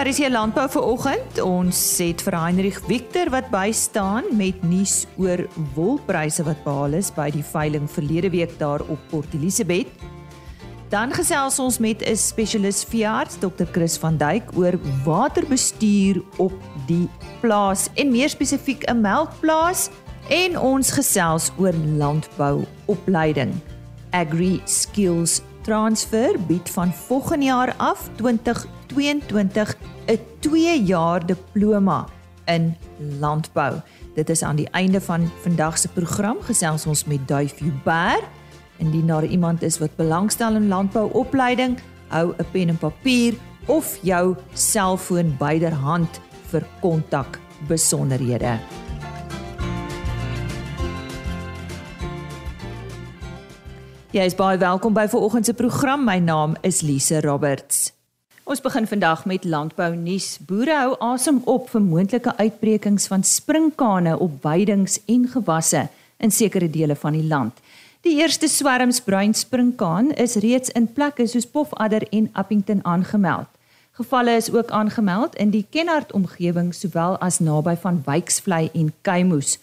by Resie Landbou vir oggend. Ons het vir Heinrich Victor wat bystaan met nuus oor wolpryse wat behaal is by die veiling verlede week daar op Port Elizabeth. Dan gesels ons met 'n spesialis veearts, Dr. Chris van Duyk oor waterbestuur op die plaas en meer spesifiek 'n melkplaas en ons gesels oor landbouopleiding. Agri Skills Transfer bied van volgende jaar af 2022 'n 2 jaar diploma in landbou. Dit is aan die einde van vandag se program gesels ons met Duifie Bear. Indien daar iemand is wat belangstel in landbouopleiding, hou 'n pen en papier of jou selfoon byderhand vir kontak besonderhede. Jy is baie welkom by vanoggend se program. My naam is Lise Roberts. Ons begin vandag met landbou nuus. Boere hou asem op vir moontlike uitbrekings van sprinkane op weidings en gewasse in sekere dele van die land. Die eerste swerms bruin sprinkaan is reeds in plekke soos Pofadder en Appington aangemeld. Gevalle is ook aangemeld in die Kenhardt omgewing sowel as naby van Wyksvlei en Keimoes.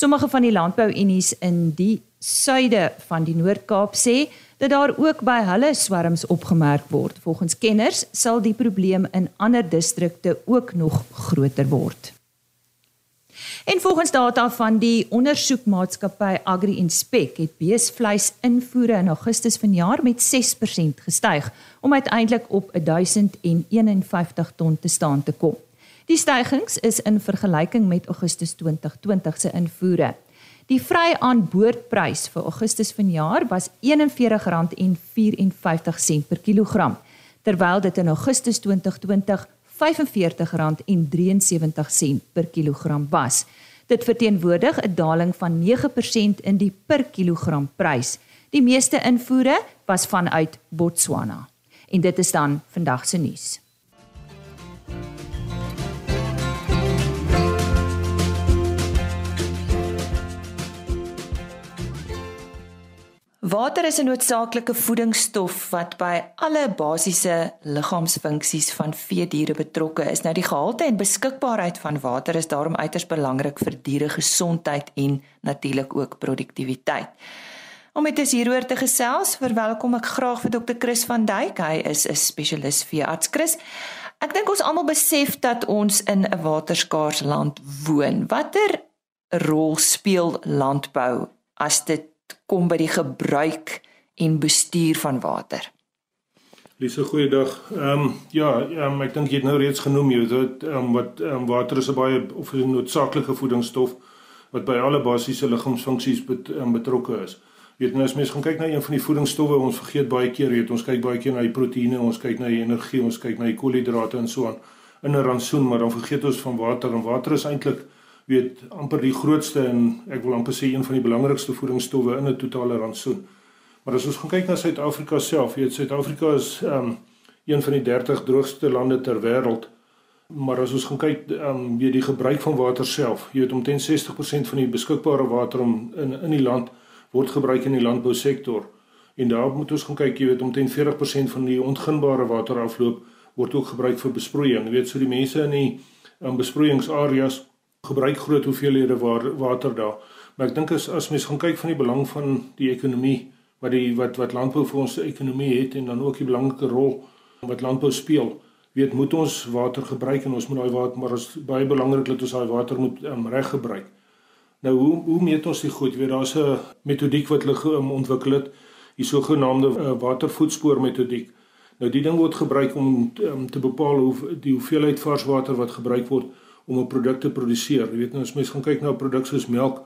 Sommige van die landbouunies in die suide van die Noord-Kaap sê dat daar ook by hulle swerms opgemerk word. Volgens kenners sal die probleem in ander distrikte ook nog groter word. En volgens data van die ondersoekmaatskappy Agri Inspek het beesvleisinvoere in Augustus vanjaar met 6% gestyg om uiteindelik op 1051 ton te staan te kom. Die stygings is in vergelyking met Augustus 2020 se invoere. Die vryaanboordprys vir Augustus vanjaar was R41.54 per kilogram, terwyl dit in Augustus 2020 R45.73 per kilogram was. Dit verteenwoordig 'n daling van 9% in die per kilogram prys. Die meeste invoere was vanuit Botswana. En dit is dan vandag se nuus. Water is 'n noodsaaklike voedingsstof wat by alle basiese liggaamsfunksies van veediere betrokke is. Nou die gehalte en beskikbaarheid van water is daarom uiters belangrik vir diere gesondheid en natuurlik ook produktiwiteit. Om met ons hieroor te gesels, verwelkom ek graag vir Dr. Chris van Duyk. Hy is 'n spesialis veearts. Chris, ek dink ons almal besef dat ons in 'n waterskaars land woon. Watter rol speel landbou as dit kom by die gebruik en bestuur van water. Lise, goeiedag. Ehm um, ja, um, ek dink jy het nou reeds genoem jy weet um, wat um, water is 'n baie of 'n noodsaaklike voedingsstof wat by alle basiese liggaamsfunksies bet, um, betrokke is. Jy weet nou as mens gaan kyk na een van die voedingsstowwe, ons vergeet baie keer, jy weet ons kyk baie keer na die proteïene, ons kyk na die energie, ons kyk na die koolhidrate en so aan in 'n rantsoen, maar dan vergeet ons van water en water is eintlik weet amper die grootste en ek wil amper sê een van die belangrikste voedingsstowwe in 'n totale rantsoen. Maar as ons gaan kyk na Suid-Afrika self, weet Suid-Afrika is ehm um, een van die 30 droogste lande ter wêreld. Maar as ons gaan kyk ehm um, weet die gebruik van water self, jy weet omtrent 60% van die beskikbare water om in in die land word gebruik in die landbousektor. En daar moet ons gaan kyk, jy weet omtrent 40% van die ontginbare waterafloop word ook gebruik vir besproeiing. Jy weet so die mense in die um, besproeiingsareas gebruik groot hoeveelhede water daar. Maar ek dink as as mens gaan kyk van die belang van die ekonomie wat die wat wat landbou vir ons ekonomie het en dan ook die belangrike rol wat landbou speel, weet moet ons water gebruik en ons moet daai water maar is baie belangrik dat ons daai water moet um, reg gebruik. Nou hoe hoe meet ons dit goed? Weet daar's 'n metodiek wat hulle um, ontwikkel het, die sogenaamde uh, watervoetspoor metodiek. Nou die ding word gebruik om um, te bepaal hoe die hoeveelheid vars water wat gebruik word om 'n produk te produseer. Jy weet nou as mens gaan kyk na 'n produk soos melk,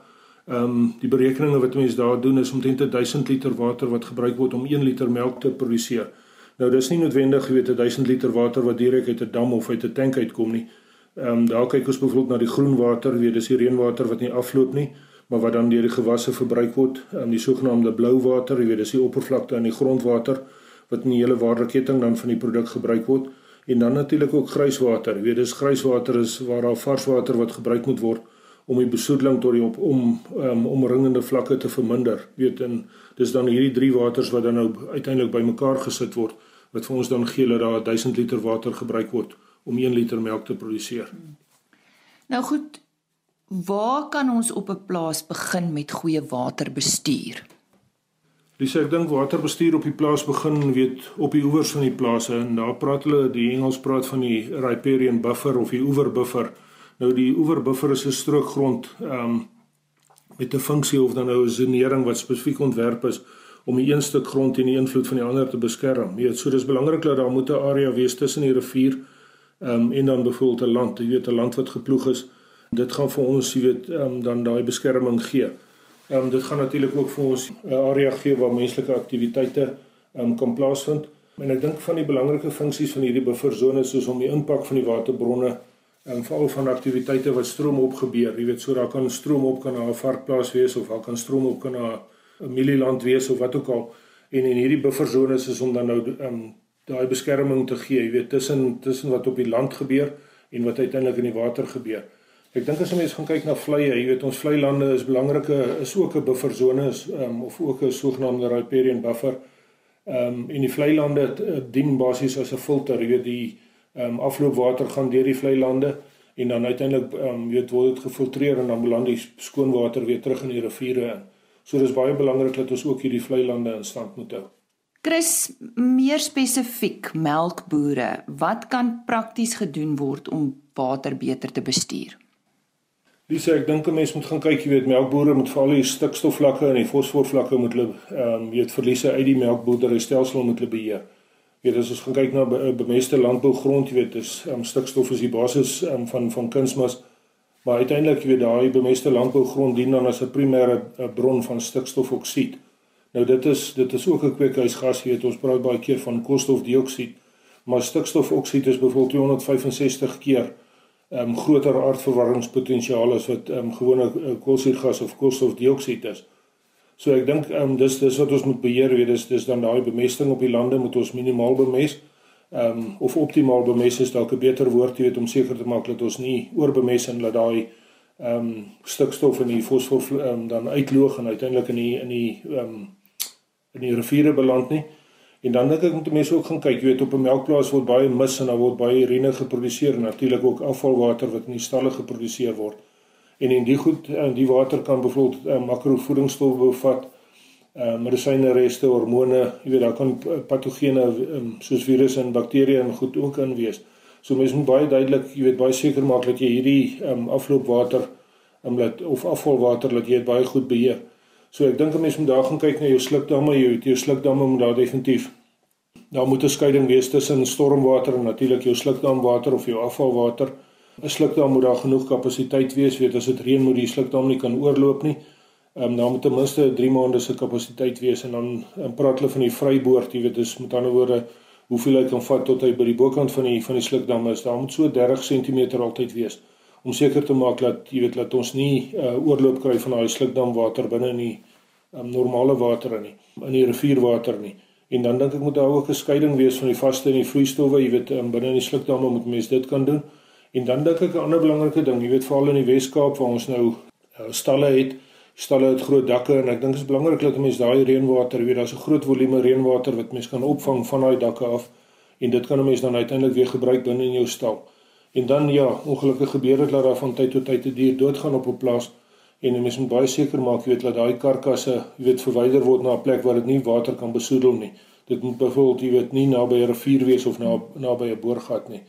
ehm um, die berekeninge wat mense daar doen is omtrent 1000 liter water wat gebruik word om 1 liter melk te produseer. Nou dis nie noodwendig, jy weet, 1000 liter water wat direk uit 'n dam of uit 'n tank uitkom nie. Ehm um, daar kyk ons byvoorbeeld na die groen water, weet, dis die reënwater wat nie afloop nie, maar wat dan deur die gewasse verbruik word. Ehm um, die sogenaamde blou water, weet, dis die oppervlakte aan die grondwater wat in die hele waardeketting dan van die produk gebruik word en dan natuurlik ook grijswater. Jy weet dis grijswater is waar daar vars water wat gebruik moet word om die besoedeling tot die op om um, omringende vlakke te verminder. Jy weet en dis dan hierdie drie waters wat dan nou uiteindelik bymekaar gesit word wat vir ons dan gee dat daar 1000 liter water gebruik word om 1 liter melk te produseer. Nou goed, waar kan ons op 'n plaas begin met goeie waterbestuur? Dis ek dink waterbestuur op die plaas begin weet op die oewers van die plase en daar praat hulle die Engels praat van die riparian buffer of die oeverbuffer. Nou die oeverbuffer is 'n strookgrond ehm um, met 'n funksie of dan nou 'n zonering wat spesifiek ontwerp is om die een stuk grond teen die invloed van die ander te beskerm. Jy weet, so dis belangrik dat daar moet 'n area wees tussen die rivier ehm um, en dan byvoorbeeld 'n land, jy weet 'n land wat geploeg is. Dit gaan vir ons, jy weet, ehm um, dan daai beskerming gee. Ehm um, dit gaan natuurlik ook vir ons 'n area gee waar menslike aktiwiteite ehm um, kan plaasvind. En ek dink van die belangrike funksies van hierdie bufferzone is soos om die impak van die waterbronne en veral van aktiwiteite wat stroom op gebeur. Jy weet so daar kan stroom op kan na 'n varkplaas wees of daar kan stroom op kan na 'n mielieland wees of wat ook al. En in hierdie bufferzones is om dan nou ehm um, daai beskerming te gee, jy weet tussen tussen wat op die land gebeur en wat uiteindelik in die water gebeur. Ek dink as jy mens gaan kyk na vlei, jy weet ons vlei lande is belangrike is ook 'n bufferzone is um, of ook 'n sogenaamde riparian buffer. Ehm um, en die vlei lande uh, dien basies as 'n filter, jy weet die ehm um, afloopwater gaan deur die vlei lande en dan uiteindelik ehm um, weet word dit gefiltreer en dan beland die skoon water weer terug in die riviere in. So dis baie belangrik dat ons ook hierdie vlei lande in stand moet hou. Chris, meer spesifiek melkbooie, wat kan prakties gedoen word om water beter te bestuur? Dis ek dink 'n mens moet gaan kyk, jy weet melkbooie moet veral die stikstofvlakke en die fosforvlakke moet hulle ehm um, weet verliese uit die melkboerdery-stelsel moet hulle beheer weet as ons gaan kyk na be, bemeste landbougrond, jy weet, is um, stikstof is die basis um, van van kunsmis. Maar uiteindelik, jy weet, daai bemeste landbougrond dien dan as 'n primêre uh, bron van stikstofoksied. Nou dit is dit is ook 'n kweekhuisgas, jy weet, ons praat baie keer van koolstofdioksied, maar stikstofoksied is byvoorbeeld 265 keer ehm um, groter aardverwarmingspotensiaal as wat ehm um, gewone uh, koolsuurgas of koolstofdioksied is. So ek dink ehm um, dis dis wat ons moet beheer, weet dis dis dan daai bemesting op die lande moet ons minimaal bemes. Ehm um, of optimaal bemes is dalk 'n beter woord, jy weet om seker te maak dat ons nie oorbemes en dat daai ehm um, stikstof in die fosfor ehm um, dan uitloog en uiteindelik in die in die ehm um, in die riviere beland nie. En dan dink ek moet mense ook gaan kyk, jy weet op 'n melkplaas word baie mis en daar word baie urine geproduseer en natuurlik ook afvalwater wat in die stalle geproduseer word. En en die goed en die water kan byvoorbeeld uh, makrovoedingsstowwe bevat uh, medisyne reste hormone jy weet daar kan patogene um, soos virusse en bakterieë en goed ook in wees. So mens moet baie duidelik jy weet baie seker maak dat jy hierdie um, afloopwater um, laat of afvalwater laat jy dit baie goed beheer so ek dink 'n mens moet daar gaan kyk na jou slukdamme jou jou slukdamme moet daar definitief daar moet 'n skeiding wees tussen stormwater en natuurlik jou slukdamwater of jou afvalwater 'n slukdam moet daar genoeg kapasiteit wees, weet as dit reën moet die slukdam nie kan oorloop nie. Ehm um, daar moet ten minste 3 maande se kapasiteit wees en dan in praat hulle van die vryboord, jy weet, dis met ander woorde hoeveel hy kan vat tot hy by die bokant van die van die slukdam is. Daar moet so 30 cm altyd wees om seker te maak dat jy weet dat ons nie uh, oorloop kry van daai slukdamwater binne in die um, normale water in nie, in die rivierwater nie. En dan dink ek moet daar ook 'n skeiding wees van die vaste en die vloeistowwe, jy weet, um, binne in die slukdamme moet mense dit kan doen. En dan dink ek 'n ander belangrike ding, jy weet veral in die Wes-Kaap waar ons nou uh, stalle het, stalle het groot dakke en ek dink dit is belangrik dat mense daai reënwater, jy weet daar's 'n groot volume reënwater wat mense kan opvang van daai dakke af en dit kan 'n mens dan uiteindelik weer gebruik binne in jou stal. En dan ja, ongelukkig gebeur dit dat daar van tyd tot tyd 'n dier doodgaan op 'n plaas en mense moet baie seker maak jy weet dat daai karkasse jy weet verwyder word na 'n plek waar dit nie water kan besoedel nie. Dit moet byvoorbeeld jy weet nie naby 'n rivier wees of na naby 'n boorgat nie.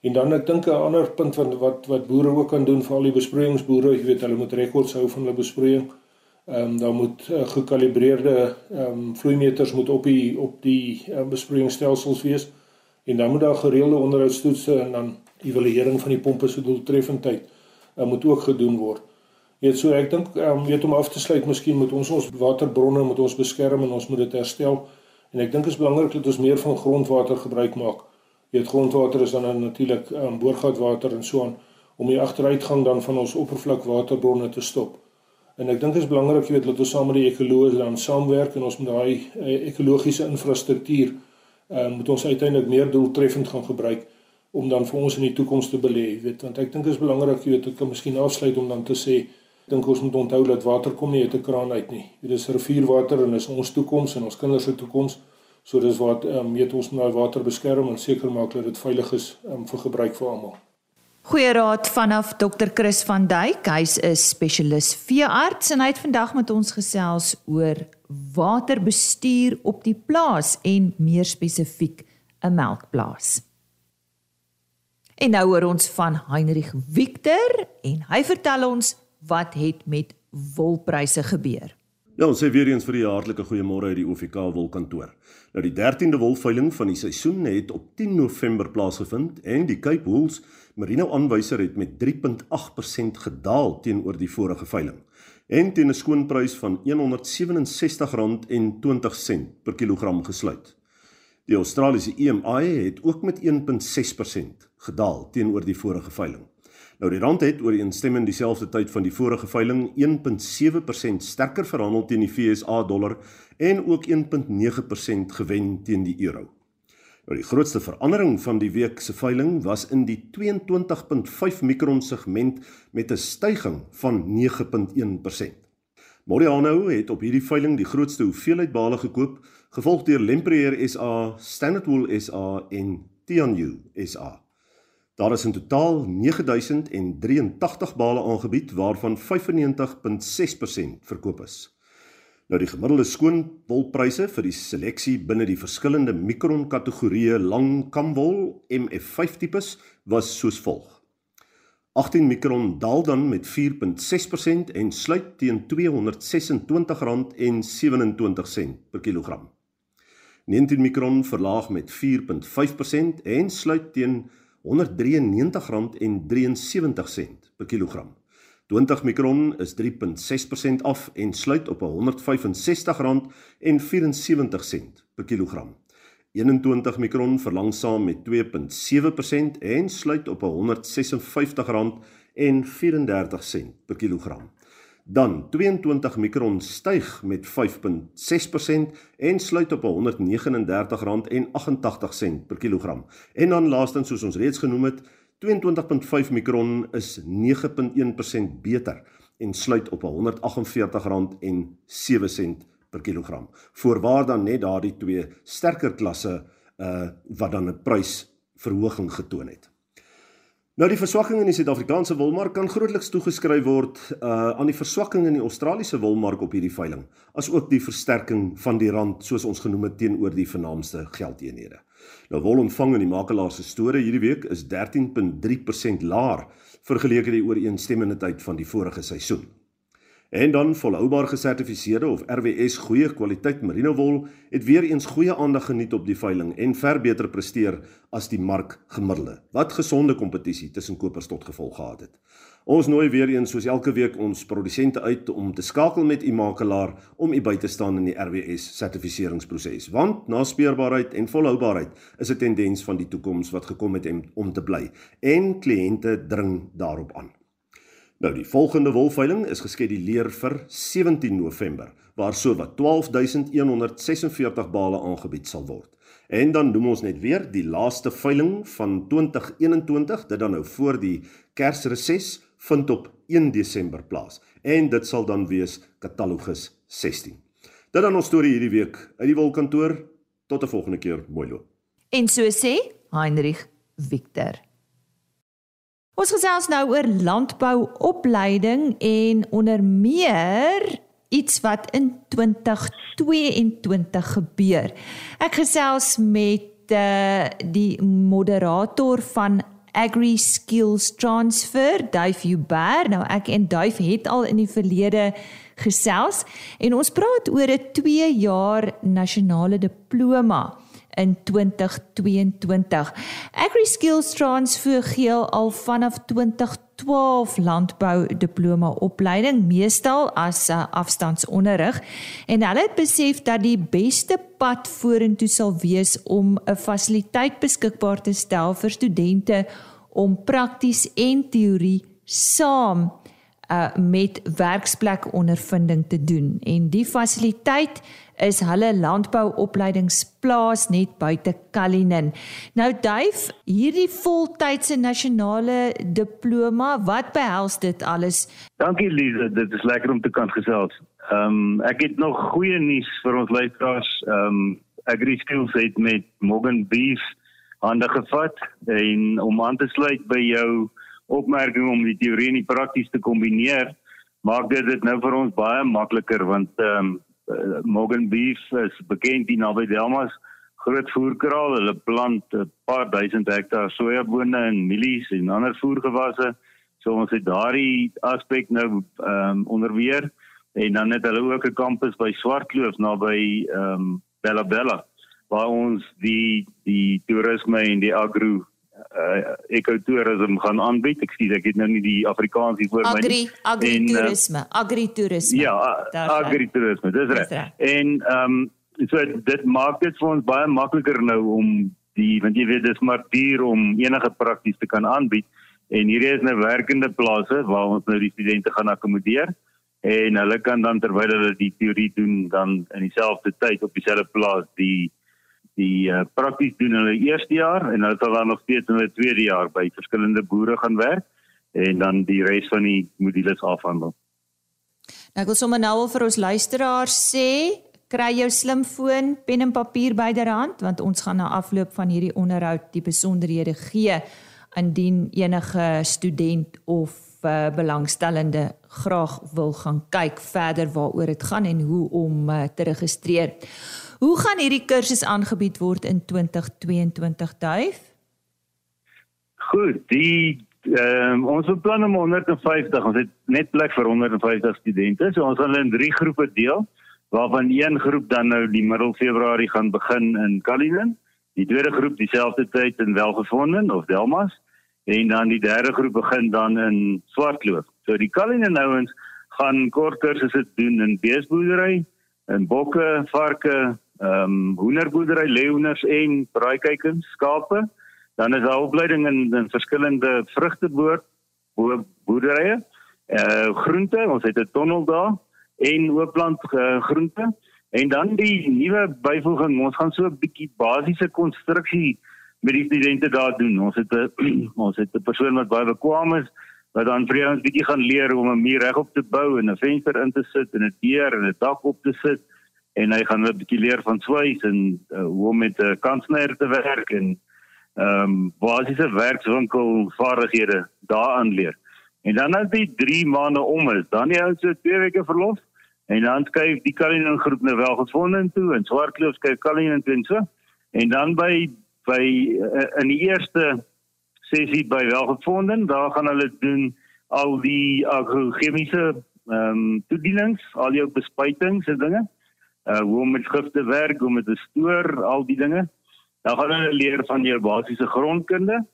En dan ek dink 'n ander punt wat wat wat boere ook kan doen vir al die besproeiingsboere, jy weet hulle moet rekords hou van hulle besproeiing. Ehm um, dan moet uh, gekalibreerde ehm um, vloeimeters moet op die op die uh, besproeiingsstelsels wees. En dan moet daar gereelde onderhoudstoetse en dan evaluering van die pompe se doeltreffendheid uh, moet ook gedoen word. Jy weet so ek dink um, weet om af te sluit, miskien moet ons ons waterbronne moet ons beskerm en ons moet dit herstel. En ek dink dit is belangrik dat ons meer van grondwater gebruik maak weet grondwater is dan natuurlik um, boorgatwater en so aan om die agteruitgang dan van ons oppervlakwaterbronne te stop. En ek dink dit is belangrik jy weet dat ons saam met die ekoloë dan saamwerk en ons met daai uh, ekologiese infrastruktuur uh, moet ons uiteindelik meer doeltreffend gaan gebruik om dan vir ons in die toekoms te belê, weet want ek dink dit is belangrik jy weet ek kan miskien afsluit om dan te sê dink ons moet onthou dat water kom nie uit 'n kraan uit nie. Dit is rivierwater en is ons toekoms en ons kinders se toekoms. So dis wat ehm um, meet ons nou water beskerm en seker maak dat dit veilig is um, vir gebruik vir almal. Goeie raad vanaf Dr. Chris van Duyk. Hy's 'n spesialis veearts en hy het vandag met ons gesels oor waterbestuur op die plaas en meer spesifiek 'n melkplaas. En nou hoor ons van Heinrich Victor en hy vertel ons wat het met wolpryse gebeur. Ja, ons sê weer eens vir die hartlike goeiemôre uit die OFK wolkantoor. Nou die 13de wolveiling van die seisoen het op 10 November plaasgevind en die Cape Wools Merino aanwyser het met 3.8% gedaal teenoor die vorige veiling en teen 'n skoonprys van R167.20 per kilogram gesluit. Die Australiese EMI het ook met 1.6% gedaal teenoor die vorige veiling. Nou die rand het ooreenstemmend dieselfde tyd van die vorige veiling 1.7% sterker verhandel teen die FSA dollar en ook 1.9% gewen teen die euro. Nou die grootste verandering van die week se veiling was in die 22.5 mikron segment met 'n styging van 9.1%. Moriano het op hierdie veiling die grootste hoeveelheid bale gekoop, gevolg deur Lempreer SA, Standard Wool SA en Tianyu SA. Daar is in totaal 9083 bale aangebied waarvan 95.6% verkoop is. Nou die gemiddelde skoon wolpryse vir die seleksie binne die verskillende mikron kategorieë lang kamwol MF5 tipes was soos volg. 18 mikron daal dan met 4.6% en sluit teen R226.27 per kilogram. 19 mikron verlaag met 4.5% en sluit teen R193.73 per kilogram. 20 mikron is 3.6% af en sluit op R165.74 per kilogram. 21 mikron verlangsaam met 2.7% en sluit op R156.34 per kilogram. Dan 22 mikron styg met 5.6% en sluit op R139.88 per kilogram. En dan laastens soos ons reeds genoem het, 22.5 mikron is 9.1% beter en sluit op R148.07 per kilogram. Voorwaar dan net daardie twee sterker klasse uh wat dan 'n prysverhoging getoon het. Nou die verswakking in die Suid-Afrikaanse wolmark kan grootliks toegeskryf word uh aan die verswakking in die Australiese wolmark op hierdie veiling, asook die versterking van die rand soos ons genoem het teenoor die vernaamste geldeenhede. Nou wol ontvang in die makelaar se store hierdie week is 13.3% laer vergeleke die ooreenstemmende tyd van die vorige seisoen. En dan volhoubaar gesertifiseerde of RWS goeie kwaliteit merino wol het weer eens goeie aandag geniet op die veiling en ver beter presteer as die mark gemiddelde. Wat gesonde kompetisie tussen kopers tot gevolg gehad het. Ons nooi weer eens soos elke week ons produsente uit om te skakel met u makelaar om u by te staan in die RWS sertifiseringsproses. Want naspeurbaarheid en volhoubaarheid is 'n tendens van die toekoms wat gekom het om te bly en kliënte dring daarop aan. Nou die volgende wolveiling is geskeduleer vir 17 November waar sowat 12146 bale aangebied sal word. En dan noem ons net weer die laaste veiling van 2021, dit dan nou voor die Kersreses vind op 1 Desember plaas en dit sal dan wees Katalogus 16. Dit dan ons storie hierdie week uit die wolkantoor tot 'n volgende keer mooi loop. En so sê Heinrich Victor Ons gesels nou oor landbouopleiding en onder meer iets wat in 2022 gebeur. Ek gesels met uh, die moderator van Agri Skills Transfer, Duif Huber. Nou ek en Duif het al in die verlede gesels en ons praat oor 'n 2 jaar nasionale diploma in 2022. Agri Skills Transfer gee al vanaf 2012 landbou diploma opleiding meestal as uh, afstandsonderrig en hulle het besef dat die beste pad vorentoe sal wees om 'n fasiliteit beskikbaar te stel vir studente om prakties en teorie saam uh met werksplek ondervinding te doen en die fasiliteit is hulle landbouopleidingsplaas net buite Kalinin. Nou duif hierdie voltydse nasionale diploma, wat behels dit alles? Dankie Lize, dit is lekker om te kan gesels. Ehm um, ek het nog goeie nuus vir ons luisteraars. Ehm um, Agri Skills het met Morgan Beef hande gevat en om aan te sluit by jou opmerking om die teorie en die prakties te kombineer, maak dit dit nou vir ons baie makliker want ehm um, Morgan Beef is bekend hier naby Delmas groot voerkraal. Hulle plant 'n paar duisend hektaar sojabone en mielies en ander voergewasse. So ons het daardie aspek nou ehm um, onderweer en dan het hulle ook 'n kampus by Swartkloof naby ehm um, Bella Bella waar ons die die toerisme en die agro uh, ekotourisme gaan aanbied. Ek sê ek het nou nie die Afrikaans hier voor my nie. Agri agritourisme, uh, agritourisme. Ja, agritourisme, dis reg. En ehm um, so dit maak dit vir ons baie makliker nou om die want jy weet dis maar duur om enige prakties te kan aanbied en hier is nou werkende plase waar ons nou die studente gaan akkommodeer en hulle kan dan terwyl hulle die teorie doen dan in dieselfde tyd op dieselfde plaas die die uh, prakties doen hulle eerste jaar en hulle sal dan nog steeds in hulle tweede jaar by verskillende boere gaan werk en dan die res van die modules afhandel. Nou ek wil sommer nou al vir ons luisteraars sê, kry jou slimfoon, pen en papier byderhand want ons gaan na afloop van hierdie onderhoud die besonderhede gee indien enige student of uh, belangstellende graag wil gaan kyk verder waaroor dit gaan en hoe om uh, te registreer. Hoe gaan hierdie kursus aangebied word in 2022 duif? Goed, die ehm um, ons beplan om 150, ons het net plek vir 150 studente. So ons gaan hulle in drie groepe deel waarvan een groep dan nou die middel Februarie gaan begin in Kalinin. Die tweede groep dieselfde tyd in Welgevonden of Delmas en dan die derde groep begin dan in Swartkloof. So die Kalinin ouens gaan kort kursusse doen in beesboerdery, in bokke, varke, ehm um, hoenderboerdery, leeuhoenders en braaikuikens, skape. Dan is daar opleiding in in verskillende vrugteboer boerderye. Eh uh, groente, ons het 'n tonnel daar en oopland uh, groente. En dan die nuwe byvoeging, ons gaan so 'n bietjie basiese konstruksie met die studente daar doen. Ons het 'n ons het 'n persoon wat baie bekwam is wat dan vir ons bietjie gaan leer om 'n muur regop te bou en 'n venster in te sit en 'n deur en 'n dak op te sit en hy gaan 'n bietjie leer van swys en uh, hoe om met 'n uh, kansnyer te werk en ehm um, basiese werkswinkel vaardighede daaraan leer. En dan as die 3 maande om is, dan jy ou so 2 weke verlof en dan skuif die Kalinin groep nou wel gevonden toe en Swartkloof skuif Kalinin toe en so. En dan by by uh, in die eerste sessie by welgevonden, daar gaan hulle doen al die agrochemiese ehm um, toedienings, al jou bespuitings en dinge uh hoe om met gifte werk, hoe om te stoor, al die dinge. Dan gaan hulle leer van jou basiese grondkunde.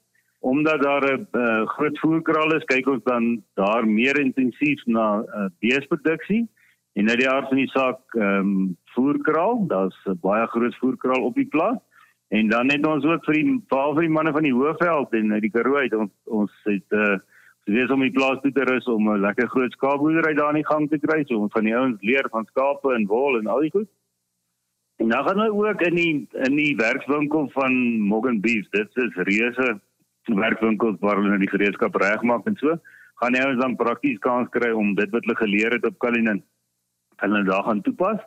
Omdat daar 'n uh, groot voerkraal is, kyk ons dan daar meer intensief na uh, beesproduksie. En uit die aard van die saak, ehm um, voerkraal, daar's 'n baie groot voerkraal op die plaas. En dan het ons ook vir die vir die manne van die Hoëveld en die Karoo uit ons ons het uh So dis om die plaas toe te rus om 'n lekker groot skaapboerdery daar in die gang te kry. So ons van die ouens leer van skape en wol en al die goed. En dan gaan hulle ook in die in die werkswinkel van Morgan Beef. Dit is reuse werkwinkels waar hulle die gereedskap regmaak en so. Gaan die ouens dan prakties kans kry om dit wat hulle geleer het op Kalinin hulle daar gaan toepas.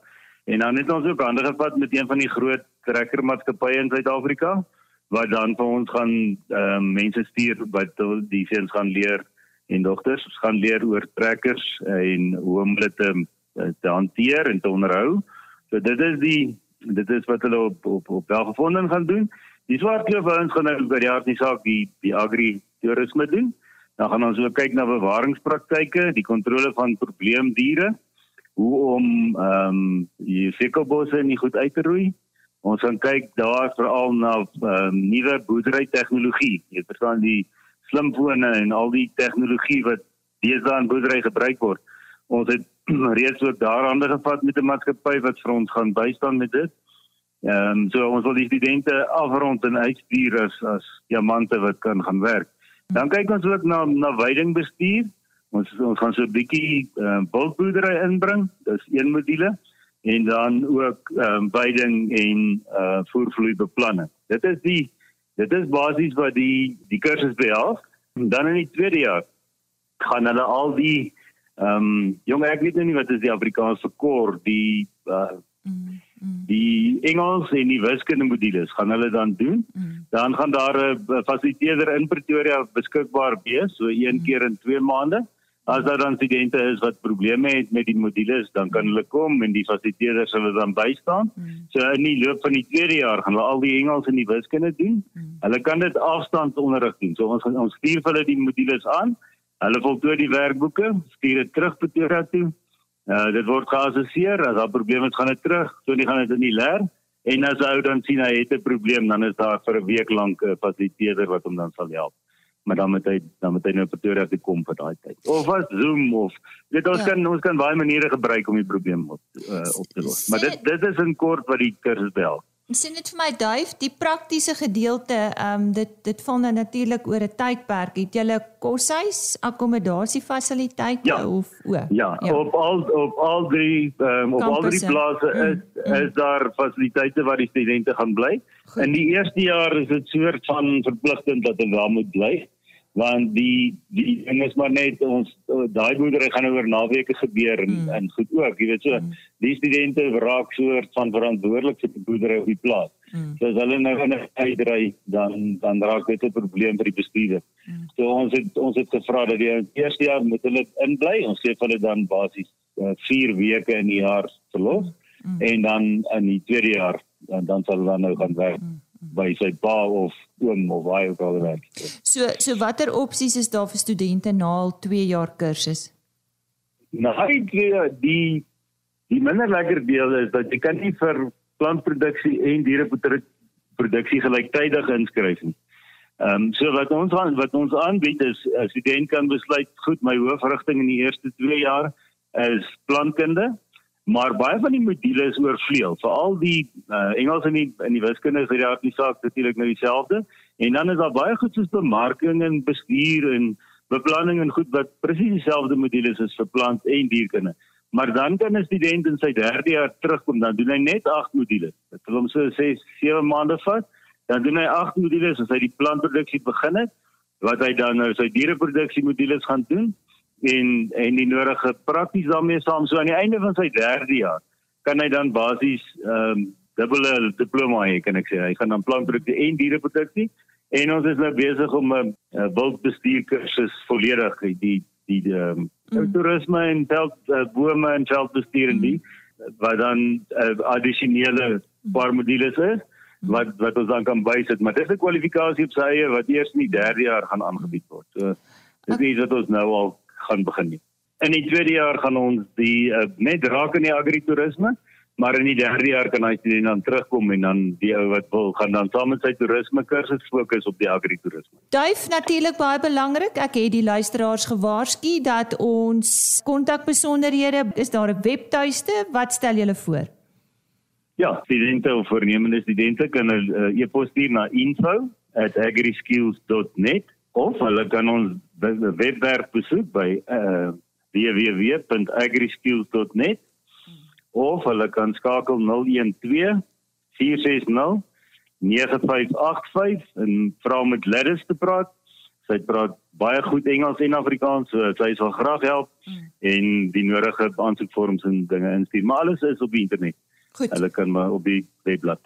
En dan het ons ook hande gevat met een van die groot trekkermaatskappye in Suid-Afrika wat dan vir ons gaan ehm uh, mense stuur wat die seuns gaan leer en dogters gaan leer oor trekkers en hoe om dit te, te hanteer en te onderhou. So dit is die dit is wat hulle op op, op welgevonden gaan doen. Die swartkloof ons gaan nou die hart die saak die die agri toerisme doen. Dan gaan ons ook kyk na bewaringspraktyke, die kontrole van probleemdiere, hoe om ehm um, die fikkelbosse nie goed uit te roei Ons gaan kyk daar veral na um, nuwe boerdery tegnologie. Jy verstaan die slimfone en al die tegnologie wat deesdae in boerdery gebruik word. Ons het reeds ook daar hande gevat met 'n maatskappy wat vir ons gaan bystaan met dit. Ehm um, so ons wil die studente afrond en uitstuur as as diamante wat kan gaan werk. Dan kyk ons ook na na veidingbestuur. Ons ons gaan so 'n bietjie ehm uh, bultboerdery inbring. Dis een module en dan ook ehm um, veiding en uh voervloeibeplanning. Dit is die dit is basies wat die die kursus behels. Dan in die tweede jaar gaan hulle al die ehm um, jong ek weet nou nie wat is die Afrikaans vir kor die uh mm, mm. die Engels en die wiskunde modules gaan hulle dan doen. Mm. Dan gaan daar 'n fasiliteerder in Pretoria beskikbaar wees, so een mm. keer in 2 maande. As daar dan studente is wat probleme het met die modules, dan kan hulle kom en die fasiliteerders hulle dan bystaan. Mm. So in die loop van die tweede jaar gaan hulle al die Engels en die wiskunde doen. Mm. Hulle kan dit afstandsonderrig doen. So ons ons stuur hulle die modules aan. Hulle voltooi die werkboeke, stuur dit terug Pretoria toe. Uh, dit word geassesseer as daar probleme is gaan dit terug, so nie gaan dit in die leer en as ou dan sien hy het 'n probleem dan is daar vir 'n week lank 'n fasiliteerder wat hom dan sal help. Maar dan moet hy dan moet hy nou Pretoria toe kom vir daai tyd. Of as Zoom of dit ons ja. kan ons kan baie maniere gebruik om die probleem op uh, op te los. Maar dit dit is in kort wat die kursus behels. Sien dit vir my duif, die praktiese gedeelte, ehm um, dit dit val nou natuurlik oor 'n tydperk. Het jy 'n koshuis, akkommodasiefasiliteite ja. of o? Ja, ja, op al op al drie um, op al drie plase mm, is mm. is daar fasiliteite waar die studente gaan bly. Goed. In die eerste jaar is dit soort van verpligtend dat hulle daar moet bly want die die ding is maar net ons daai boerdery gaan oor naweke gebeur en mm. en goed ook jy weet so mm. die studente raak soort van verantwoordelik vir die boerdery op die plaas mm. so as hulle nou in 'n uitry dan dan raak dit 'n probleem vir die bestuurder mm. so ons het ons het gevra dat die eerste jaar moet hulle inbly ons sê hulle dan basies 4 uh, weke in die jaar verlof mm. en dan in die tweede jaar dan dan sal hulle nou gaan werk mm by sy pa of oom of waar ook al werk. So so watter opsies is daar vir studente na al 2 jaar kursus? Nou hy die die minder lekker deel is dat jy kan nie vir plantproduksie en diereproduksie gelyktydig inskryf nie. Ehm um, so wat ons aan wat ons aanbied is 'n student kan besluit goed my hoofrigting in die eerste 2 jaar is plantkunde Maar baie van die modules oorvleuel, veral die uh, Engels en die in die wiskunde is hierdie hartjie saak natuurlik nou dieselfde. En dan is daar baie goed soos bemarking en bestuur en beplanning en goed wat presies dieselfde modules is vir plant en dierkunde. Maar dan kan 'n student in sy derde jaar terugkom, dan doen hy net 8 modules. Dit wil hom so 6, 7 maande vat. Dan doen hy 8 modules as hy die plantproduksie begin het, wat hy dan nou sy diereproduksie modules gaan doen en en die nodige prakties daarmee saam so aan die einde van sy derde jaar kan hy dan basies ehm um, dubbele diploma hê kan ek sê hy gaan dan plantprodukte en diereproduksie en ons is nou besig om 'n uh, wildbestuur kursus volledig die die ehm um, mm. toerisme en veld uh, bome en veldbestuur en die mm. wat dan uh, addisionele paar modules is wat wat ons dan kan bysit maar dis 'n kwalifikasie op sy eie wat eers in die derde jaar gaan aangebied word so dis iets wat ons nou al gaan begin nie. In die tweede jaar gaan ons die uh, net raak in die agritourisme, maar in die derde jaar kan hy dan terugkom en dan die ou wat wil gaan dan saam met sy toerisme kursus fokus op die agritourisme. Duif natuurlik baie belangrik. Ek het die luisteraars gewaarsku dat ons kontakbesonderhede is daar 'n webtuiste. Wat stel julle voor? Ja, studente of voornemende studente kan 'n uh, eh, e-pos stuur na info@agriskills.net of hulle kan ons webwerf besoek by uh, www.agriskills.net of hulle kan skakel 012 460 9585 en vra met Gladys te praat. Sy praat baie goed Engels en Afrikaans, so sy sal graag help mm. en die nodige aansoekvorms en dinge instuur. Maar alles is op die internet. Goed. Hulle kan maar op die webblad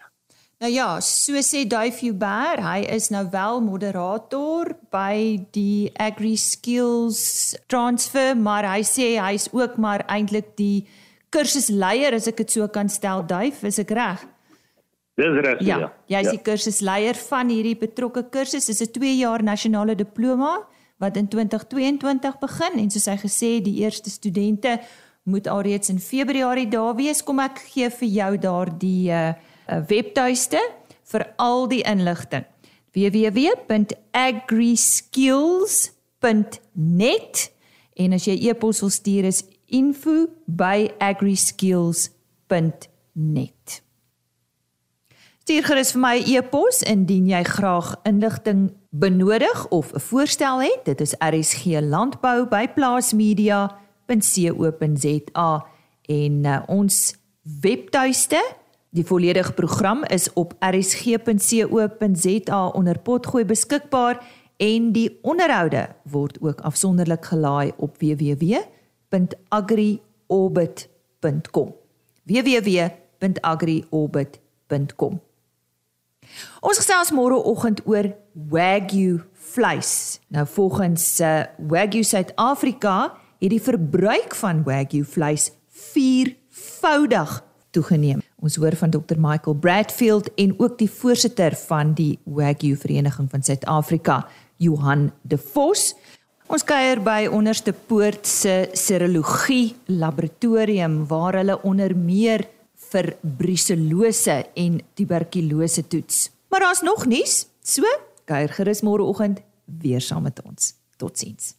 Nou ja, so sê Duif Huber, hy is nou wel moderator by die Agri Skills Transfer, maar hy sê hy's ook maar eintlik die kursusleier as ek dit so kan stel, Duif, is ek reg? Dis reg, ja. Ja, jy's ja. die kursusleier van hierdie betrokke kursus. Dit is 'n 2 jaar nasionale diploma wat in 2022 begin en soos hy gesê, die eerste studente moet alreeds in Februarie daar wees. Kom ek gee vir jou daardie uh 'n webtuiste vir al die inligting. www.agriskills.net en as jy e-pos wil stuur is info@agriskills.net. Stuur gerus vir my e-pos indien jy graag inligting benodig of 'n voorstel het. Dit is rsglandbou@plaasmedia.co.za en uh, ons webtuiste Die volledige program is op rsg.co.za onder potgooi beskikbaar en die onderhoude word ook afsonderlik gelaai op www.agriorbit.com. www www.agriorbit.com. Ons gesels môreoggend oor Wagyu vleis. Nou volgens uh, Wagyu Suid-Afrika het die verbruik van Wagyu vleis viervoudig toegeneem. Ons hoor van Dr Michael Bradfield en ook die voorsitter van die Wagyu Vereniging van Suid-Afrika, Johan De Vos. Ons kuier by Onderste Poort se serologie laboratorium waar hulle onder meer vir bruselose en tuberkulose toets. Maar daar's nog nuus. So, kuier gerus môreoggend weer saam met ons. Totsiens.